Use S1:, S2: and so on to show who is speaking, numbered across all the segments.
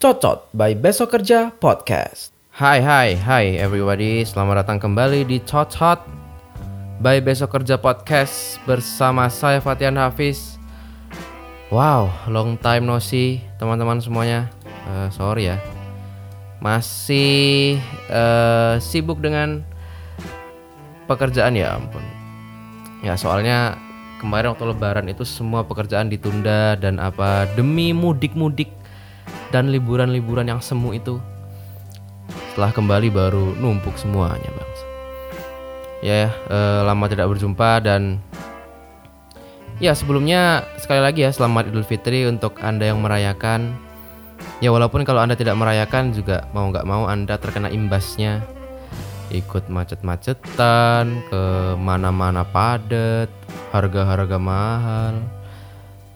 S1: Cocot by Besok Kerja Podcast.
S2: Hai hai hai everybody, selamat datang kembali di Cocot by Besok Kerja Podcast bersama saya Fatian Hafiz. Wow, long time no see teman-teman semuanya. Eh, sorry ya, masih eh, sibuk dengan pekerjaan ya ampun. Ya soalnya kemarin waktu Lebaran itu semua pekerjaan ditunda dan apa demi mudik-mudik dan liburan-liburan yang semu itu setelah kembali baru numpuk semuanya bang. Ya eh, lama tidak berjumpa dan ya sebelumnya sekali lagi ya selamat Idul Fitri untuk anda yang merayakan. Ya walaupun kalau anda tidak merayakan juga mau nggak mau anda terkena imbasnya ikut macet-macetan ke mana-mana padat harga-harga mahal.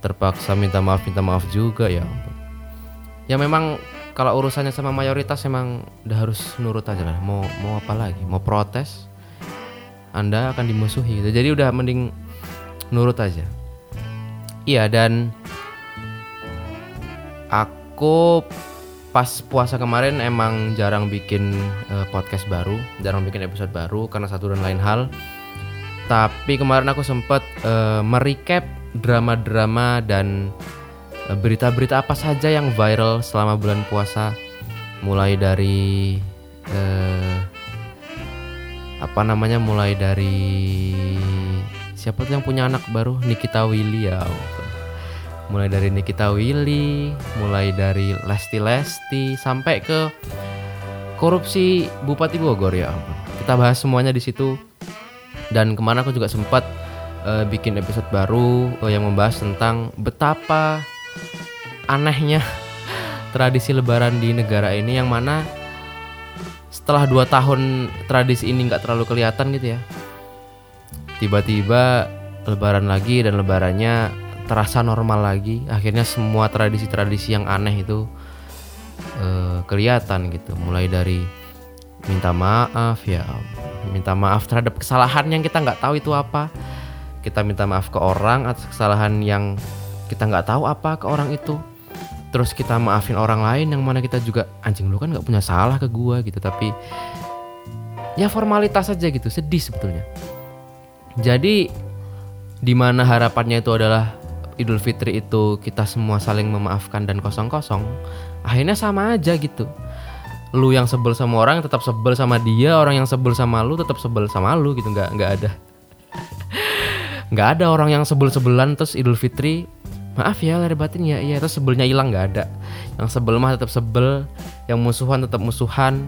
S2: Terpaksa minta maaf minta maaf juga ya ya memang kalau urusannya sama mayoritas emang udah harus nurut aja lah. Mau mau apa lagi? Mau protes? Anda akan dimusuhi gitu. Jadi udah mending nurut aja. Iya dan aku pas puasa kemarin emang jarang bikin eh, podcast baru jarang bikin episode baru karena satu dan lain hal. Tapi kemarin aku sempat eh, merecap drama-drama dan eh, berita-berita apa saja yang viral selama bulan puasa. Mulai dari eh, apa namanya mulai dari siapa tuh yang punya anak baru? Nikita Willy ya. Mulai dari Nikita Willy mulai dari Lesti Lesti sampai ke korupsi Bupati Bogor ya kita bahas semuanya di situ. Dan ke mana aku juga sempat eh, bikin episode baru eh, yang membahas tentang betapa anehnya tradisi Lebaran di negara ini yang mana setelah dua tahun tradisi ini nggak terlalu kelihatan gitu ya. Tiba-tiba Lebaran lagi dan Lebarannya terasa normal lagi. Akhirnya semua tradisi-tradisi yang aneh itu eh, kelihatan gitu. Mulai dari minta maaf ya minta maaf terhadap kesalahan yang kita nggak tahu itu apa. Kita minta maaf ke orang atas kesalahan yang kita nggak tahu apa ke orang itu. Terus kita maafin orang lain yang mana kita juga anjing lu kan nggak punya salah ke gua gitu. Tapi ya formalitas aja gitu sedih sebetulnya. Jadi di mana harapannya itu adalah Idul Fitri itu kita semua saling memaafkan dan kosong-kosong akhirnya sama aja gitu. Lu yang sebel sama orang tetap sebel sama dia orang yang sebel sama lu tetap sebel sama lu gitu nggak nggak ada. Nggak ada orang yang sebel-sebelan terus Idul Fitri maaf ya lahir batin ya iya terus sebelnya hilang nggak ada. Yang sebel mah tetap sebel yang musuhan tetap musuhan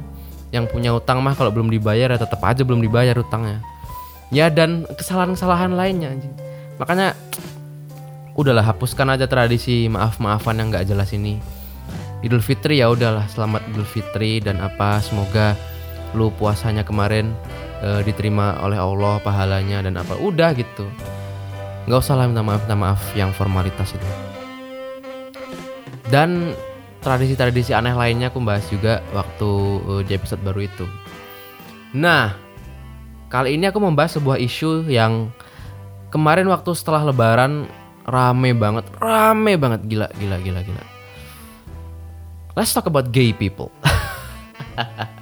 S2: yang punya utang mah kalau belum dibayar ya tetap aja belum dibayar utangnya. Ya dan kesalahan-kesalahan lainnya makanya udahlah hapuskan aja tradisi maaf-maafan yang nggak jelas ini. Idul Fitri ya udahlah selamat Idul Fitri dan apa semoga lu puasanya kemarin eh, diterima oleh Allah pahalanya dan apa. Udah gitu. Nggak usah lah minta maaf minta maaf yang formalitas itu. Dan tradisi-tradisi aneh lainnya aku bahas juga waktu eh, di episode baru itu. Nah kali ini aku membahas sebuah isu yang kemarin waktu setelah lebaran rame banget rame banget gila gila gila gila let's talk about gay people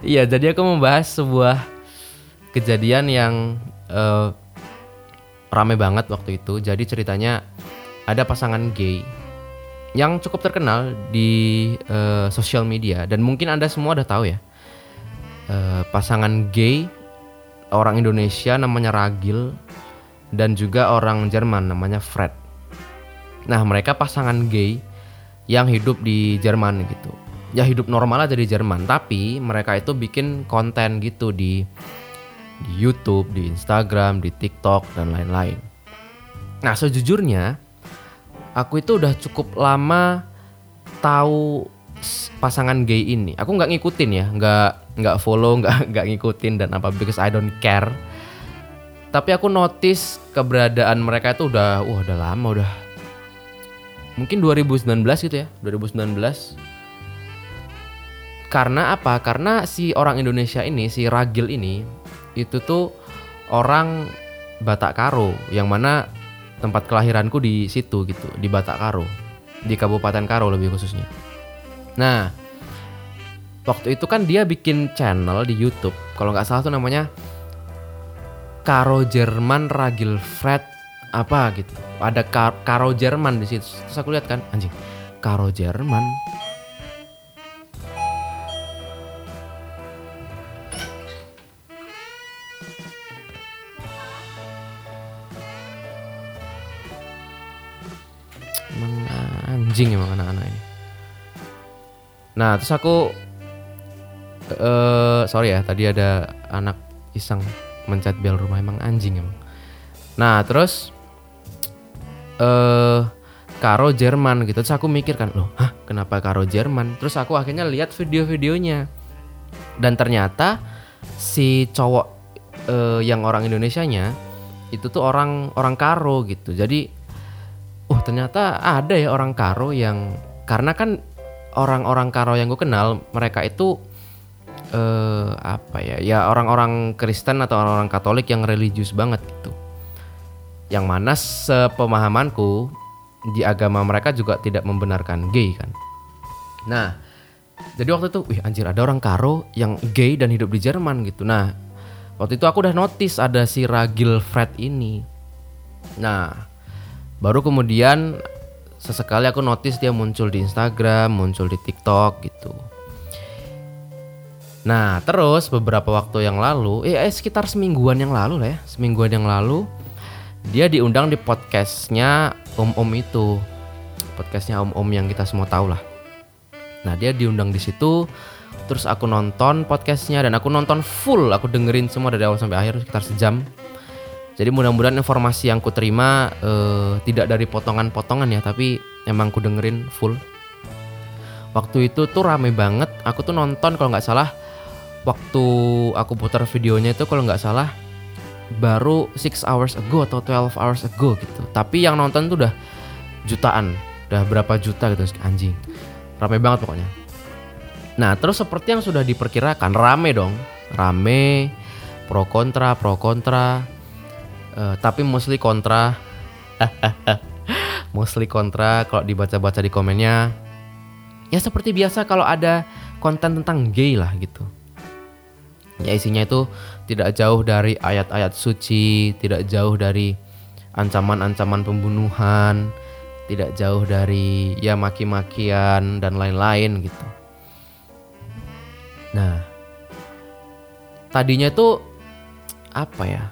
S2: Iya, jadi aku membahas sebuah kejadian yang eh, rame banget waktu itu. Jadi ceritanya ada pasangan gay yang cukup terkenal di eh, sosial media dan mungkin anda semua udah tahu ya. Eh, pasangan gay orang Indonesia namanya Ragil dan juga orang Jerman namanya Fred. Nah mereka pasangan gay yang hidup di Jerman gitu. Ya hidup normal aja di Jerman, tapi mereka itu bikin konten gitu di di YouTube, di Instagram, di TikTok dan lain-lain. Nah sejujurnya aku itu udah cukup lama tahu pasangan gay ini. Aku nggak ngikutin ya, nggak nggak follow, nggak nggak ngikutin dan apa because I don't care. Tapi aku notice keberadaan mereka itu udah, wah udah lama udah. Mungkin 2019 gitu ya, 2019. karena apa? Karena si orang Indonesia ini, si Ragil ini, itu tuh orang Batak Karo, yang mana tempat kelahiranku di situ gitu, di Batak Karo, di Kabupaten Karo lebih khususnya. Nah, waktu itu kan dia bikin channel di YouTube, kalau nggak salah tuh namanya Karo Jerman Ragil Fred apa gitu. Ada Kar- Karo Jerman di situ. Terus aku lihat kan, anjing, Karo Jerman anjing emang anak-anak ini. Nah terus aku eh sorry ya tadi ada anak iseng mencet bel rumah emang anjing emang. Nah terus eh Karo Jerman gitu. Terus aku mikir kan loh hah kenapa Karo Jerman? Terus aku akhirnya lihat video-videonya. Dan ternyata si cowok eh, yang orang Indonesianya itu tuh orang orang Karo gitu. Jadi oh ternyata ada ya orang Karo yang karena kan orang-orang Karo yang gue kenal mereka itu eh apa ya ya orang-orang Kristen atau orang-orang Katolik yang religius banget gitu. Yang mana sepemahamanku di agama mereka juga tidak membenarkan gay kan. Nah jadi waktu itu wih anjir ada orang Karo yang gay dan hidup di Jerman gitu. Nah waktu itu aku udah notice ada si Ragil Fred ini. Nah baru kemudian sesekali aku notice dia muncul di Instagram, muncul di TikTok gitu. Nah, terus beberapa waktu yang lalu, eh, eh, sekitar semingguan yang lalu lah ya, semingguan yang lalu, dia diundang di podcastnya Om Om itu, podcastnya Om Om yang kita semua tahu lah. Nah, dia diundang di situ, terus aku nonton podcastnya dan aku nonton full, aku dengerin semua dari awal sampai akhir sekitar sejam. Jadi mudah-mudahan informasi yang ku terima eh, tidak dari potongan-potongan ya, tapi emang ku dengerin full. Waktu itu tuh rame banget. Aku tuh nonton kalau nggak salah waktu aku putar videonya itu kalau nggak salah baru 6 hours ago atau 12 hours ago gitu. Tapi yang nonton tuh udah jutaan, udah berapa juta gitu anjing. Rame banget pokoknya. Nah, terus seperti yang sudah diperkirakan, rame dong. Rame pro kontra, pro kontra. Eh, tapi mostly kontra. mostly kontra kalau dibaca-baca di komennya. Ya seperti biasa kalau ada konten tentang gay lah gitu. Ya isinya itu tidak jauh dari ayat-ayat suci, tidak jauh dari ancaman-ancaman pembunuhan, tidak jauh dari ya maki-makian dan lain-lain gitu. Nah, tadinya itu apa ya?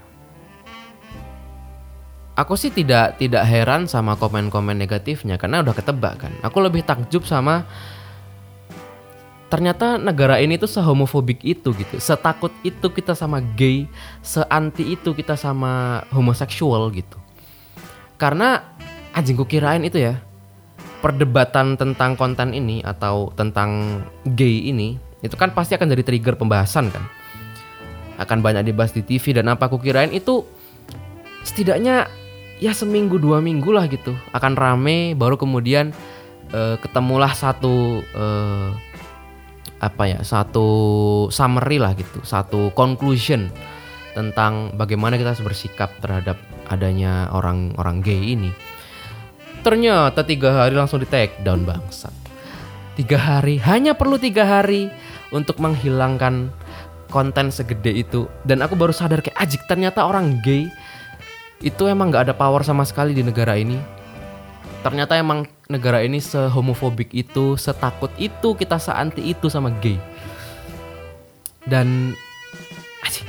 S2: Aku sih tidak tidak heran sama komen-komen negatifnya karena udah ketebak kan. Aku lebih takjub sama ternyata negara ini tuh sehomofobik itu gitu, setakut itu kita sama gay, seanti itu kita sama homoseksual gitu. Karena anjing kirain itu ya perdebatan tentang konten ini atau tentang gay ini itu kan pasti akan jadi trigger pembahasan kan. Akan banyak dibahas di TV dan apa aku kirain itu setidaknya ya seminggu dua minggu lah gitu akan rame baru kemudian eh, ketemulah satu eh, apa ya satu summary lah gitu satu conclusion tentang bagaimana kita harus bersikap terhadap adanya orang-orang gay ini. Ternyata tiga hari langsung di take down bangsat. Tiga hari hanya perlu tiga hari untuk menghilangkan konten segede itu. Dan aku baru sadar kayak ajik ternyata orang gay itu emang nggak ada power sama sekali di negara ini ternyata emang negara ini sehomofobik itu setakut itu kita seanti itu sama gay. Dan anjing,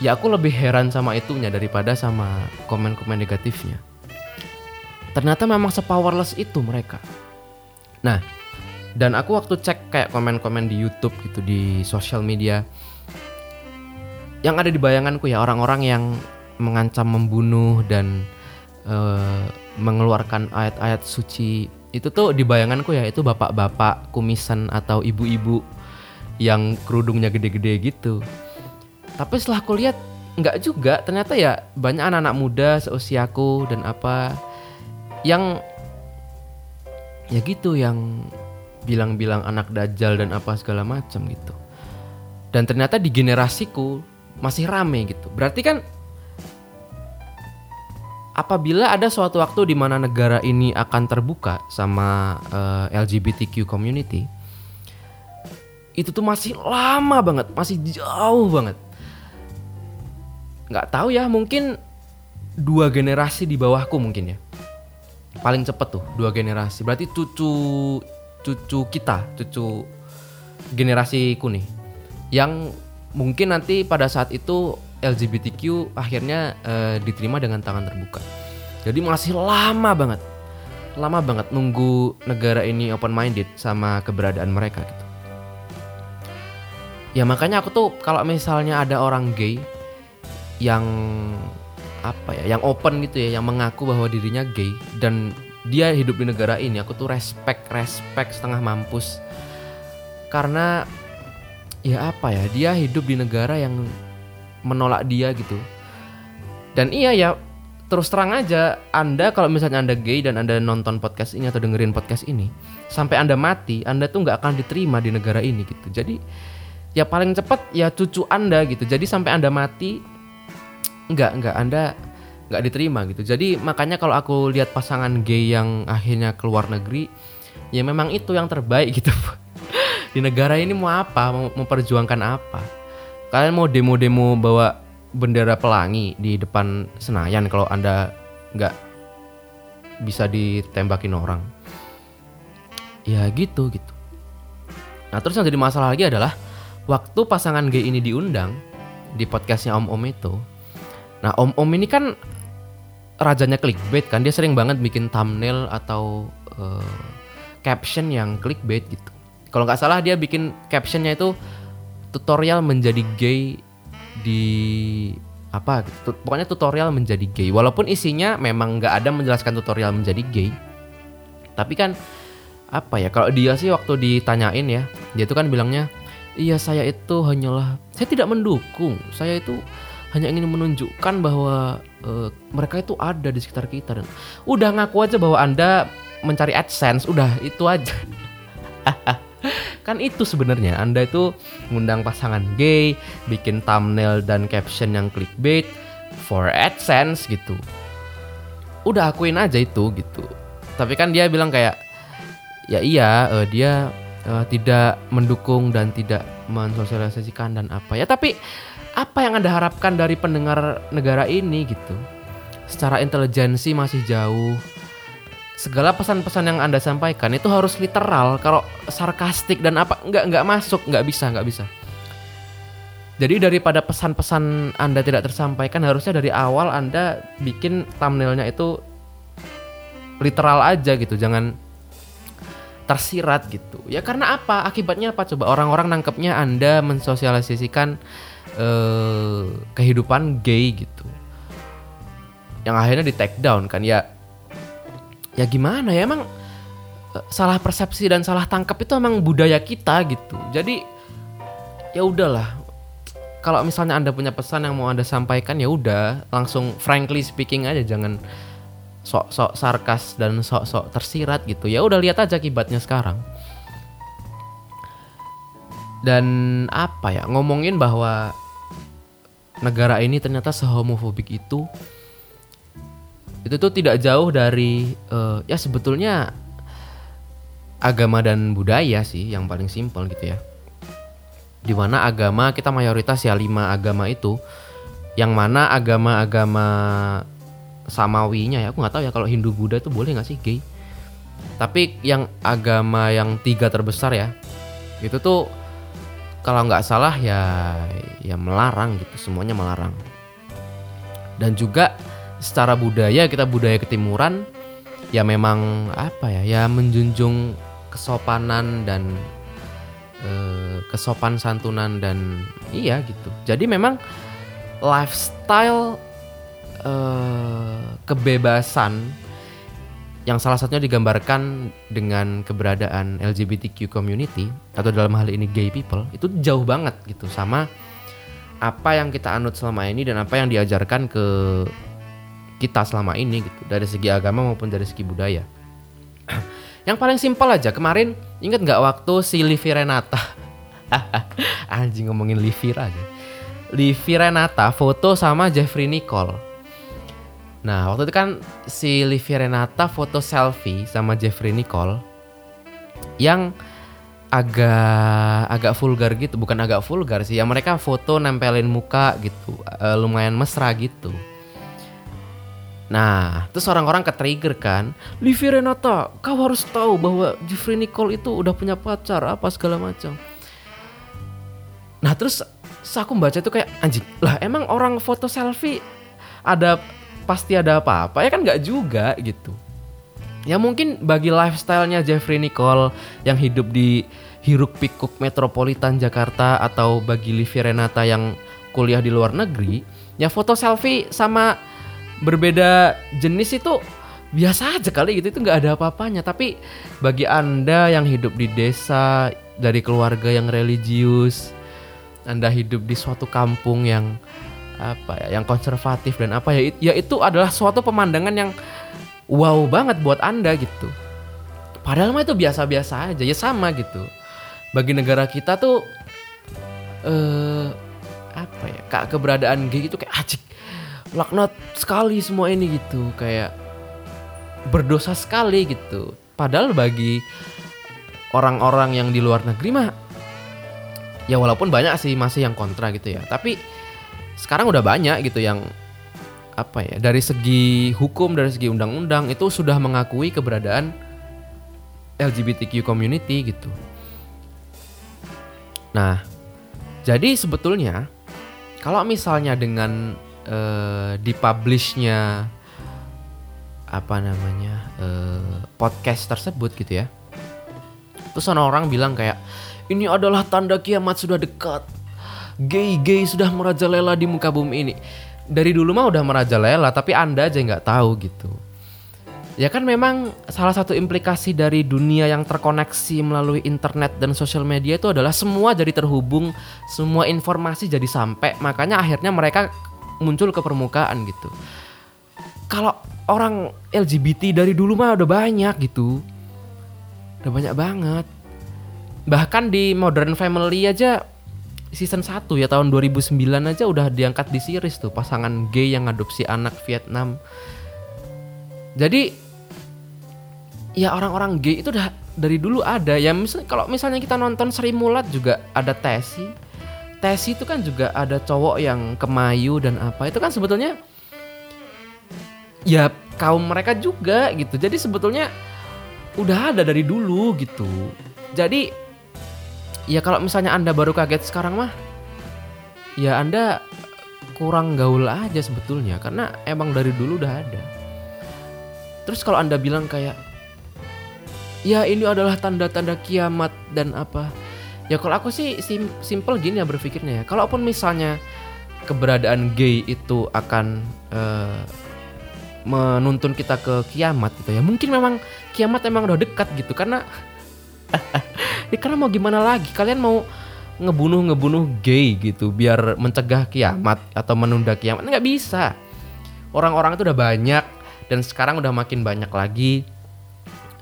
S2: ya aku lebih heran sama itunya daripada sama komen-komen negatifnya. Ternyata memang sepowerless itu mereka. Nah dan aku waktu cek kayak komen-komen di YouTube gitu di sosial media yang ada di bayanganku ya orang-orang yang mengancam membunuh dan eh, mengeluarkan ayat-ayat suci itu tuh di bayanganku ya itu bapak-bapak kumisan atau ibu-ibu yang kerudungnya gede-gede gitu. Tapi setelah aku lihat nggak juga ternyata ya banyak anak-anak muda seusiaku dan apa yang ya gitu yang bilang-bilang anak dajjal dan apa segala macam gitu. Dan ternyata di generasiku masih rame gitu. Berarti kan apabila ada suatu waktu di mana negara ini akan terbuka sama uh, eh, LGBTQ community, itu tuh masih lama banget, masih jauh banget. Nggak tahu ya, mungkin dua generasi di bawahku mungkin ya. Paling cepet tuh dua generasi. Berarti cucu cucu kita, cucu generasiku nih, yang mungkin nanti pada saat itu LGBTQ akhirnya uh, diterima dengan tangan terbuka. Jadi masih lama banget, lama banget nunggu negara ini open minded sama keberadaan mereka gitu. Ya makanya aku tuh kalau misalnya ada orang gay yang apa ya, yang open gitu ya, yang mengaku bahwa dirinya gay dan dia hidup di negara ini, aku tuh respect, respect setengah mampus. Karena ya apa ya, dia hidup di negara yang menolak dia gitu. Dan iya ya terus terang aja anda kalau misalnya anda gay dan anda nonton podcast ini atau dengerin podcast ini sampai anda mati anda tuh nggak akan diterima di negara ini gitu. Jadi ya paling cepat ya cucu anda gitu. Jadi sampai anda mati nggak nggak anda nggak diterima gitu. Jadi makanya kalau aku lihat pasangan gay yang akhirnya keluar negeri ya memang itu yang terbaik gitu. Di negara ini mau apa? Mau memperjuangkan apa Kalian mau demo-demo bawa bendera pelangi di depan Senayan kalau Anda nggak bisa ditembakin orang. Ya gitu gitu. Nah terus yang jadi masalah lagi adalah waktu pasangan gay ini diundang di podcastnya Om Om itu. Nah Om Om ini kan rajanya clickbait kan dia sering banget bikin thumbnail atau uh, caption yang clickbait gitu. Kalau nggak salah dia bikin captionnya itu tutorial menjadi gay di apa gitu. pokoknya tutorial menjadi gay. Walaupun isinya memang nggak ada menjelaskan tutorial menjadi gay. Tapi kan apa ya kalau dia sih waktu ditanyain ya dia itu kan bilangnya iya saya itu hanyalah saya tidak mendukung. Saya itu hanya ingin menunjukkan bahwa uh, mereka itu ada di sekitar kita dan udah ngaku aja bahwa anda mencari adsense udah itu aja kan itu sebenarnya Anda itu ngundang pasangan gay, bikin thumbnail dan caption yang clickbait for AdSense gitu. Udah akuin aja itu gitu. Tapi kan dia bilang kayak ya iya uh, dia uh, tidak mendukung dan tidak mensosialisasikan dan apa ya tapi apa yang Anda harapkan dari pendengar negara ini gitu? Secara intelijensi masih jauh, segala pesan-pesan yang anda sampaikan itu harus literal. Kalau sarkastik dan apa nggak nggak masuk nggak bisa nggak bisa. Jadi daripada pesan-pesan anda tidak tersampaikan harusnya dari awal anda bikin thumbnailnya itu literal aja gitu jangan tersirat gitu. Ya karena apa? Akibatnya apa coba? Orang-orang nangkepnya anda mensosialisasikan eh, kehidupan gay gitu. Yang akhirnya di take down kan? Ya ya gimana ya emang eh, salah persepsi dan salah tangkap itu emang budaya kita gitu. Jadi ya udahlah. Kalau misalnya Anda punya pesan yang mau Anda sampaikan ya udah, langsung frankly speaking aja jangan sok-sok sarkas dan sok-sok tersirat gitu. Ya udah lihat aja akibatnya sekarang. Dan apa ya, ngomongin bahwa negara ini ternyata sehomofobik itu itu tuh tidak jauh dari uh, ya sebetulnya agama dan budaya sih yang paling simpel gitu ya. Di mana agama kita mayoritas ya lima agama itu. Yang mana agama-agama samawinya ya aku nggak tahu ya kalau Hindu Buddha itu boleh nggak sih gay? Tapi yang agama yang tiga terbesar ya itu tuh kalau nggak salah ya ya melarang gitu semuanya melarang. Dan juga secara budaya kita budaya ketimuran ya memang apa ya ya menjunjung kesopanan dan eh, kesopan santunan dan iya gitu. Jadi memang lifestyle eh, kebebasan yang salah satunya digambarkan dengan keberadaan LGBTQ community atau dalam hal ini gay people itu jauh banget gitu. Sama apa yang kita anut selama ini dan apa yang diajarkan ke kita selama ini gitu dari segi agama maupun dari segi budaya. yang paling simpel aja kemarin Ingat nggak waktu si Livi Renata? Anjing ngomongin Livi aja. Livi Renata foto sama Jeffrey Nicole. Nah waktu itu kan si Livi Renata foto selfie sama Jeffrey Nicole yang agak agak vulgar gitu, bukan agak vulgar sih. Ya mereka foto nempelin muka gitu, eh, lumayan mesra gitu. Nah, terus orang-orang ke-trigger kan, Livi Renata, kau harus tahu bahwa Jeffrey Nicole itu udah punya pacar apa segala macam. Nah, terus aku baca itu kayak anjing, lah emang orang foto selfie ada pasti ada apa-apa ya kan nggak juga gitu. Ya mungkin bagi lifestyle-nya Jeffrey Nicole yang hidup di hiruk pikuk metropolitan Jakarta atau bagi Livi Renata yang kuliah di luar negeri, ya foto selfie sama berbeda jenis itu biasa aja kali gitu itu nggak ada apa-apanya. Tapi bagi anda yang hidup di desa dari keluarga yang religius anda hidup di suatu kampung yang apa ya yang konservatif dan apa ya ya itu adalah suatu pemandangan yang wow banget buat anda gitu. Padahal mah itu biasa-biasa aja ya sama gitu. Bagi negara kita tuh eh apa ya kak keberadaan gay itu kayak ajik laknat sekali semua ini gitu kayak berdosa sekali gitu. Padahal bagi orang-orang yang di luar negeri mah ya walaupun banyak sih masih yang kontra gitu ya. Tapi sekarang udah banyak gitu yang apa ya dari segi hukum dari segi undang-undang itu sudah mengakui keberadaan LGBTQ community gitu. Nah jadi sebetulnya kalau misalnya dengan uh, dipublishnya apa namanya uh, podcast tersebut gitu ya. Terus orang-orang bilang kayak ini adalah tanda kiamat sudah dekat. Gay-gay sudah merajalela di muka bumi ini. Dari dulu mah udah merajalela tapi anda aja nggak tahu gitu. Ya kan memang salah satu implikasi dari dunia yang terkoneksi melalui internet dan sosial media itu adalah semua jadi terhubung semua informasi jadi sampai makanya akhirnya mereka muncul ke permukaan gitu. Kalau orang LGBT dari dulu mah udah banyak gitu. Udah banyak banget. Bahkan di Modern Family aja season 1 ya tahun 2009 aja udah diangkat di series tuh pasangan gay yang adopsi anak Vietnam. Jadi ya orang-orang gay itu udah dari dulu ada. Ya misal kalau misalnya kita nonton Sri Mulat juga ada Tesi Tesi itu kan juga ada cowok yang kemayu dan apa. Itu kan sebetulnya ya kaum mereka juga gitu. Jadi sebetulnya udah ada dari dulu gitu. Jadi ya kalau misalnya anda baru kaget sekarang mah ya anda kurang gaul aja sebetulnya. Karena emang dari dulu udah ada. Terus kalau anda bilang kayak ya ini adalah tanda-tanda kiamat dan apa ya kalau aku sih sim simple gini ya berpikirnya ya. Kalaupun misalnya keberadaan gay itu akan uh, menuntun kita ke kiamat gitu ya mungkin memang kiamat emang udah dekat gitu. Karena ya karena mau gimana lagi? Kalian mau ngebunuh ngebunuh gay gitu biar mencegah kiamat atau menunda kiamat? Nggak bisa. Orang-orang itu udah banyak dan sekarang udah makin banyak lagi.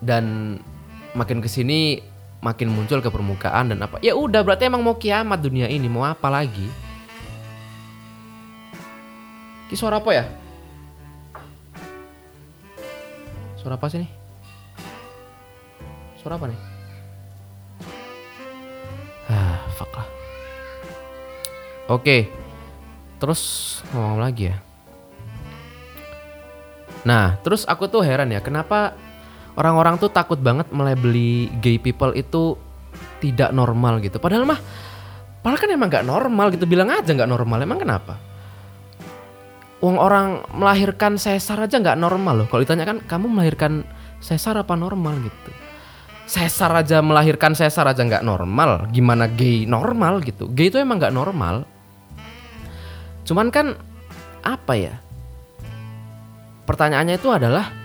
S2: Dan makin ke sini makin muncul ke permukaan dan apa. Ya udah berarti emang mau kiamat dunia ini mau apa lagi? Ki suara apa ya? Suara apa sih nih suara apa nih? Ah fuck lah. Oke terus ngomong lagi ya. Nah terus aku tuh heran ya kenapa orang-orang tuh takut banget melebeli gay people itu tidak normal gitu. Padahal mah, padahal kan emang nggak normal gitu. Bilang aja nggak normal. Emang kenapa? Uang orang melahirkan sesar aja nggak normal loh. Kalau ditanya kan kamu melahirkan sesar apa normal gitu. Sesar aja melahirkan sesar aja nggak normal. Gimana gay normal gitu? Gay itu emang nggak normal. Cuman kan apa ya? Pertanyaannya itu adalah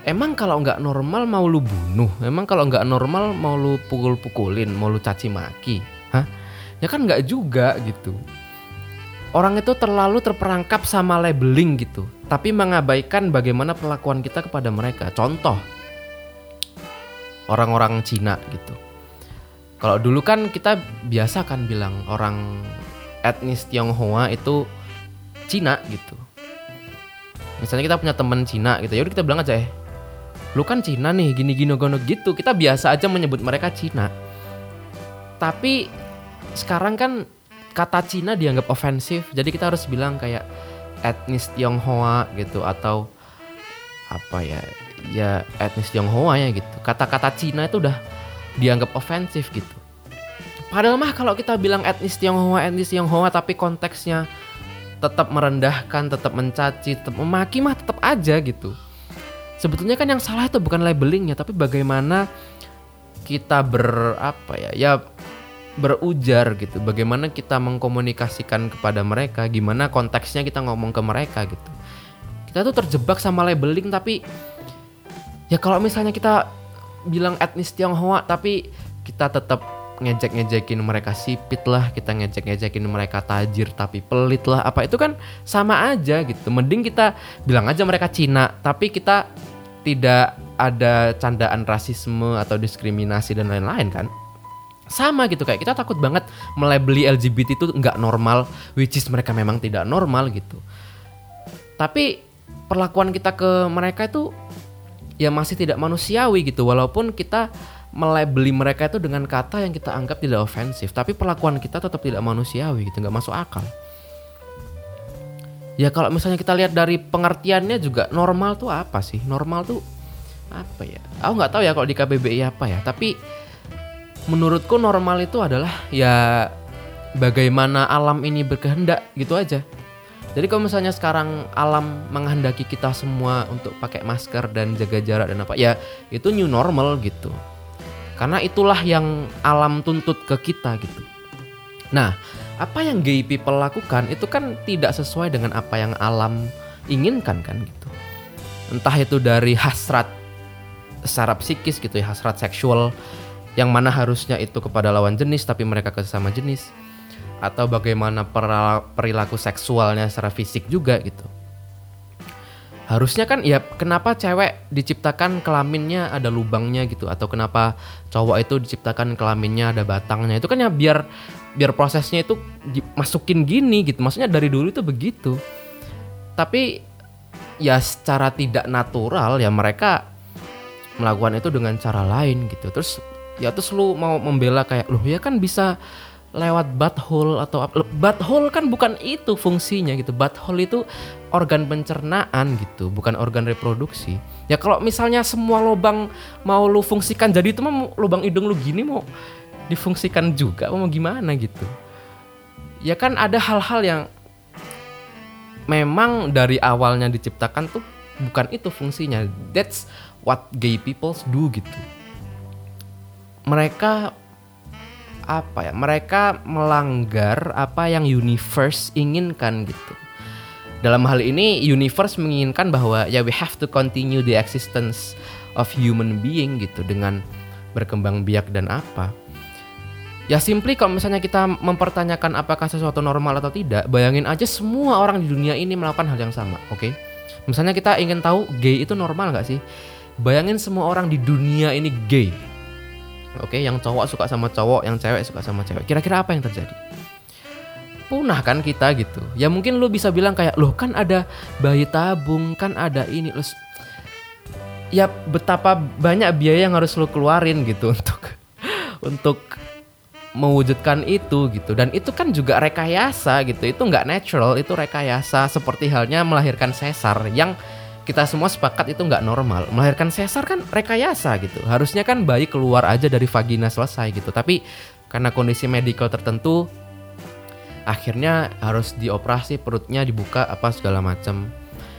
S2: Emang kalau nggak normal mau lu bunuh? Emang kalau nggak normal mau lu pukul-pukulin, mau lu caci maki? Hah? Ya kan nggak juga gitu. Orang itu terlalu terperangkap sama labeling gitu, tapi mengabaikan bagaimana perlakuan kita kepada mereka. Contoh, orang-orang Cina gitu. Kalau dulu kan kita biasa kan bilang orang etnis Tionghoa itu Cina gitu. Misalnya kita punya teman Cina gitu, ya udah kita bilang aja eh, lu kan Cina nih, gini gini gono gitu. Kita biasa aja menyebut mereka Cina. Tapi sekarang kan kata Cina dianggap ofensif, jadi kita harus bilang kayak etnis Tionghoa gitu atau apa ya ya etnis Tionghoa ya gitu kata-kata Cina itu udah dianggap ofensif gitu padahal mah kalau kita bilang etnis Tionghoa etnis Tionghoa tapi konteksnya tetap merendahkan tetap mencaci tetap memaki mah tetap aja gitu sebetulnya kan yang salah itu bukan labelingnya tapi bagaimana kita ber apa ya ya berujar gitu. Bagaimana kita mengkomunikasikan kepada mereka gimana konteksnya kita ngomong ke mereka gitu. Kita tuh terjebak sama labeling tapi ya kalau misalnya kita bilang etnis Tionghoa tapi kita tetap ngejek-ngejekin mereka sipit lah, kita ngejek-ngejekin mereka tajir tapi pelit lah, apa itu kan sama aja gitu. Mending kita bilang aja mereka Cina, tapi kita tidak ada candaan rasisme atau diskriminasi dan lain-lain kan. Sama gitu kayak kita takut banget melabeli LGBT itu nggak normal, which is mereka memang tidak normal gitu. Tapi perlakuan kita ke mereka itu ya masih tidak manusiawi gitu walaupun kita melabeli mereka itu dengan kata yang kita anggap tidak ofensif tapi perlakuan kita tetap tidak manusiawi gitu nggak masuk akal. Ya kalau misalnya kita lihat dari pengertiannya juga normal tuh apa sih? Normal tuh apa ya? Aku nggak tahu ya kalau di KBBI apa ya tapi menurutku normal itu adalah ya bagaimana alam ini berkehendak gitu aja. Jadi kalau misalnya sekarang alam menghendaki kita semua untuk pakai masker dan jaga jarak dan apa ya itu new normal gitu. Karena itulah yang alam tuntut ke kita gitu. Nah, apa yang gay people lakukan itu kan tidak sesuai dengan apa yang alam inginkan kan gitu. Entah itu dari hasrat secara psikis gitu ya, hasrat seksual yang mana harusnya itu kepada lawan jenis tapi mereka ke sesama jenis atau bagaimana perilaku seksualnya secara fisik juga gitu. Harusnya kan ya kenapa cewek diciptakan kelaminnya ada lubangnya gitu atau kenapa cowok itu diciptakan kelaminnya ada batangnya itu kan ya biar biar prosesnya itu masukin gini gitu. Maksudnya dari dulu itu begitu. Tapi ya secara tidak natural ya mereka melakukan itu dengan cara lain gitu. Terus ya terus lu mau membela kayak loh ya kan bisa lewat butthole atau butthole kan bukan itu fungsinya gitu. Butthole itu organ pencernaan gitu bukan organ reproduksi. Ya kalau misalnya semua lubang mau lu fungsikan jadi itu mah lubang hidung lu gini mau difungsikan juga mau gimana gitu. Ya kan ada hal-hal yang memang dari awalnya diciptakan tuh bukan itu fungsinya. That's what gay people do gitu. Mereka apa ya mereka melanggar apa yang universe inginkan gitu. Dalam hal ini universe menginginkan bahwa ya we have to continue the existence of human being gitu dengan berkembang biak dan apa. Ya simply kalau misalnya kita mempertanyakan apakah sesuatu normal atau tidak bayangin aja semua orang di dunia ini melakukan hal yang sama oke? Okay? misalnya kita ingin tahu gay itu normal nggak sih? Bayangin semua orang di dunia ini gay Oke, yang cowok suka sama cowok, yang cewek suka sama cewek. Kira-kira apa yang terjadi? Punah kan kita gitu. Ya mungkin lu bisa bilang kayak, "Loh, kan ada bayi tabung, kan ada ini." Lu ya betapa banyak biaya yang harus lu keluarin gitu untuk untuk mewujudkan itu gitu dan itu kan juga rekayasa gitu itu nggak natural itu rekayasa seperti halnya melahirkan sesar yang kita semua sepakat itu nggak normal. Melahirkan sesar kan rekayasa gitu. Harusnya kan bayi keluar aja dari vagina selesai gitu. Tapi karena kondisi medikal tertentu akhirnya harus dioperasi perutnya dibuka apa segala macam.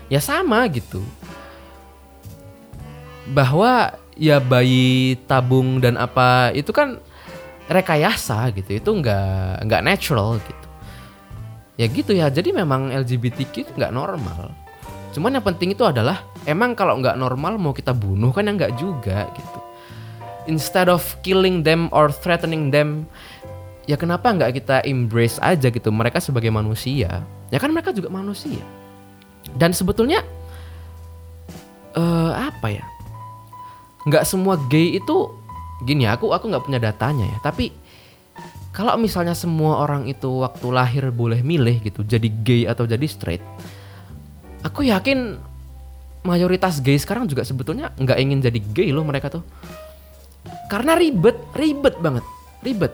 S2: Ya sama gitu. Bahwa ya bayi tabung dan apa itu kan rekayasa gitu. Itu nggak nggak natural gitu. Ya gitu ya. Jadi memang LGBTQ nggak normal Cuman yang penting itu adalah emang kalau nggak normal mau kita bunuh kan ya nggak juga gitu. Instead of killing them or threatening them, ya kenapa nggak kita embrace aja gitu mereka sebagai manusia? Ya kan mereka juga manusia. Dan sebetulnya uh, apa ya? Nggak semua gay itu gini aku aku nggak punya datanya ya tapi kalau misalnya semua orang itu waktu lahir boleh milih gitu jadi gay atau jadi straight aku yakin mayoritas gay sekarang juga sebetulnya nggak ingin jadi gay loh mereka tuh. Karena ribet ribet banget ribet.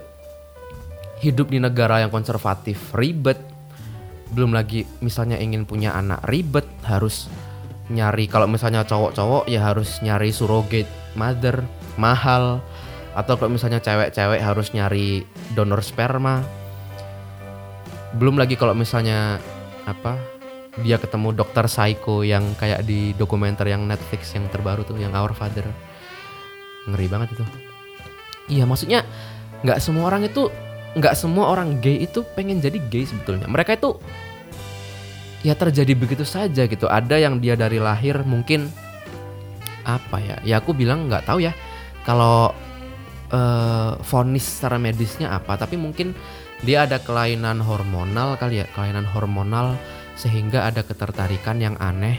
S2: Hidup di negara yang konservatif ribet. Belum lagi misalnya ingin punya anak ribet. Harus nyari kalau misalnya cowok-cowok ya harus nyari surrogate mother mahal. Atau kalau misalnya cewek-cewek harus nyari donor sperma. Belum lagi kalau misalnya apa dia ketemu dokter psycho yang kayak di dokumenter yang Netflix yang terbaru tuh yang Our Father ngeri banget itu iya maksudnya nggak semua orang itu nggak semua orang gay itu pengen jadi gay sebetulnya. Mereka itu ya terjadi begitu saja gitu. Ada yang dia dari lahir mungkin apa ya? Ya aku bilang nggak tahu ya. Kalau uh, vonis secara medisnya apa, tapi mungkin dia ada kelainan hormonal kali ya, kelainan hormonal sehingga ada ketertarikan yang aneh.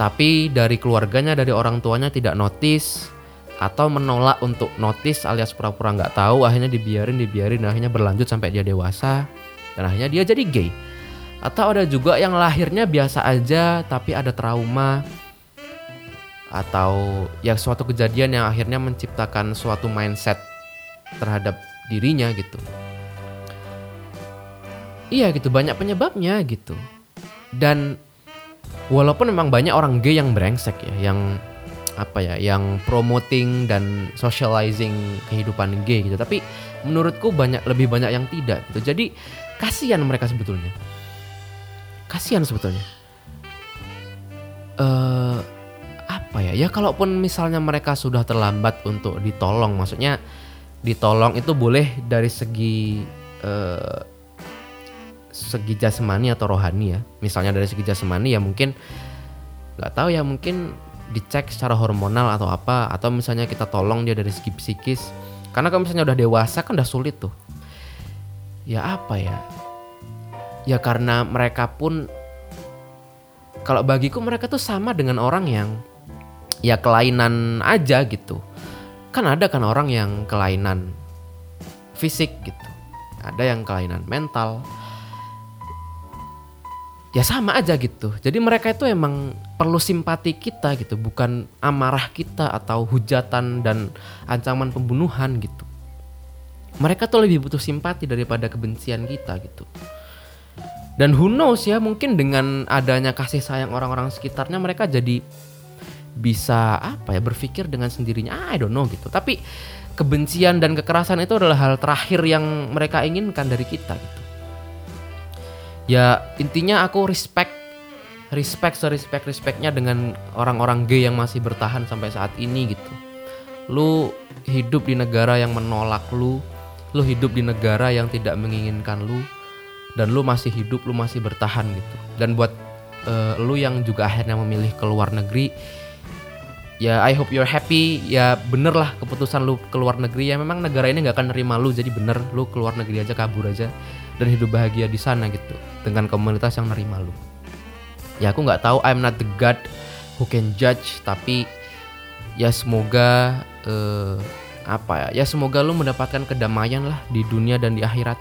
S2: Tapi dari keluarganya, dari orang tuanya tidak notice, atau menolak untuk notice alias pura-pura nggak tahu akhirnya dibiarin dibiarin akhirnya berlanjut sampai dia dewasa. Dan akhirnya dia jadi gay. Atau ada juga yang lahirnya biasa aja tapi ada trauma. Atau ya suatu kejadian yang akhirnya menciptakan suatu mindset terhadap dirinya gitu iya gitu banyak penyebabnya gitu. Dan walaupun memang banyak orang gay yang brengsek ya yang apa ya yang promoting dan socializing kehidupan gay gitu tapi menurutku banyak lebih banyak yang tidak gitu. Jadi kasihan mereka sebetulnya. Kasihan sebetulnya. Uh, apa ya ya kalaupun misalnya mereka sudah terlambat untuk ditolong maksudnya ditolong itu boleh dari segi uh, segi jasmani atau rohani ya. Misalnya dari segi jasmani ya mungkin nggak tahu ya mungkin dicek secara hormonal atau apa atau misalnya kita tolong dia dari segi psikis. Karena kalau misalnya udah dewasa kan udah sulit tuh. Ya apa ya? Ya karena mereka pun kalau bagiku mereka tuh sama dengan orang yang ya kelainan aja gitu. Kan ada kan orang yang kelainan fisik gitu. Ada yang kelainan mental ya sama aja gitu. Jadi mereka itu emang perlu simpati kita gitu, bukan amarah kita atau hujatan dan ancaman pembunuhan gitu. Mereka tuh lebih butuh simpati daripada kebencian kita gitu. Dan who knows ya, mungkin dengan adanya kasih sayang orang-orang sekitarnya mereka jadi bisa apa ya berpikir dengan sendirinya, I don't know gitu. Tapi kebencian dan kekerasan itu adalah hal terakhir yang mereka inginkan dari kita gitu ya intinya aku respect respect serespect respectnya dengan orang-orang gay yang masih bertahan sampai saat ini gitu. Lu hidup di negara yang menolak lu lu hidup di negara yang tidak menginginkan lu dan lu masih hidup lu masih bertahan gitu. Dan buat uh, lu yang juga akhirnya memilih ke luar negeri ya I hope you're happy. Ya bener lah keputusan lu keluar negeri. Ya memang negara ini nggak akan nerima lu. Jadi bener lu keluar negeri aja kabur aja dan hidup bahagia di sana gitu dengan komunitas yang nerima lu. Ya aku nggak tahu. I'm not the God who can judge tapi ya semoga uh, apa ya? Ya semoga lu mendapatkan kedamaian lah di dunia dan di akhirat.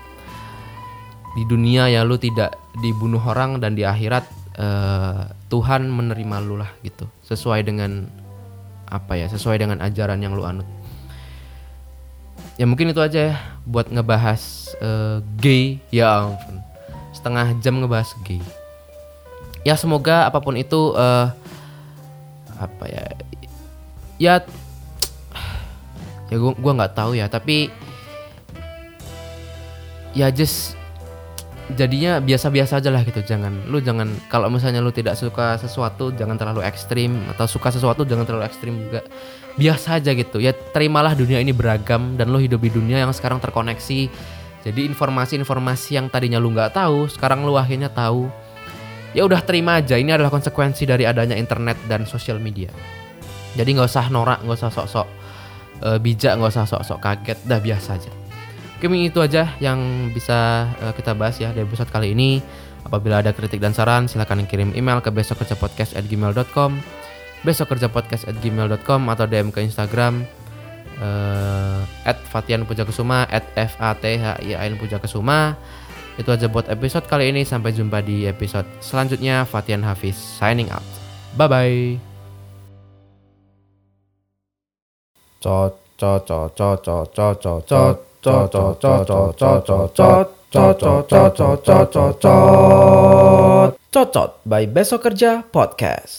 S2: Di dunia ya lu tidak dibunuh orang dan di akhirat uh, Tuhan menerima lu lah gitu. Sesuai dengan apa ya sesuai dengan ajaran yang lu anut. Ya mungkin itu aja ya buat ngebahas uh, gay. Ya ampun setengah jam ngebahas gay. Ya semoga apa pun itu uh, apa ya ya ya gua gua nggak tahu ya tapi ya just jadinya biasa-biasa aja lah gitu. Jangan lu jangan kalau misalnya lu tidak suka sesuatu jangan terlalu ekstrim. Atau suka sesuatu jangan terlalu ekstrim juga. Biasa aja gitu. Ya terimalah dunia ini beragam dan lu hidup di dunia yang sekarang terkoneksi. Jadi informasi-informasi yang tadinya lu nggak tahu sekarang lu akhirnya tahu. Ya udah terima aja. Ini adalah konsekuensi dari adanya internet dan sosial media. Jadi nggak usah norak nggak usah sok-sok uh, bijak nggak usah sok-sok kaget. Dah biasa aja Mungkin itu aja yang bisa uh, kita bahas ya di episode kali ini. Apabila ada kritik dan saran, silahkan kirim email ke besokkerjapodcast@gmail.com, besokkerjapodcast@gmail.com atau DM ke Instagram eh, at at F A T H I A itu aja buat episode kali ini. Sampai jumpa di episode selanjutnya. Fatian Hafiz signing out. Bye bye
S1: Cot cot cot cot cot Cocot by Besok Kerja Podcast.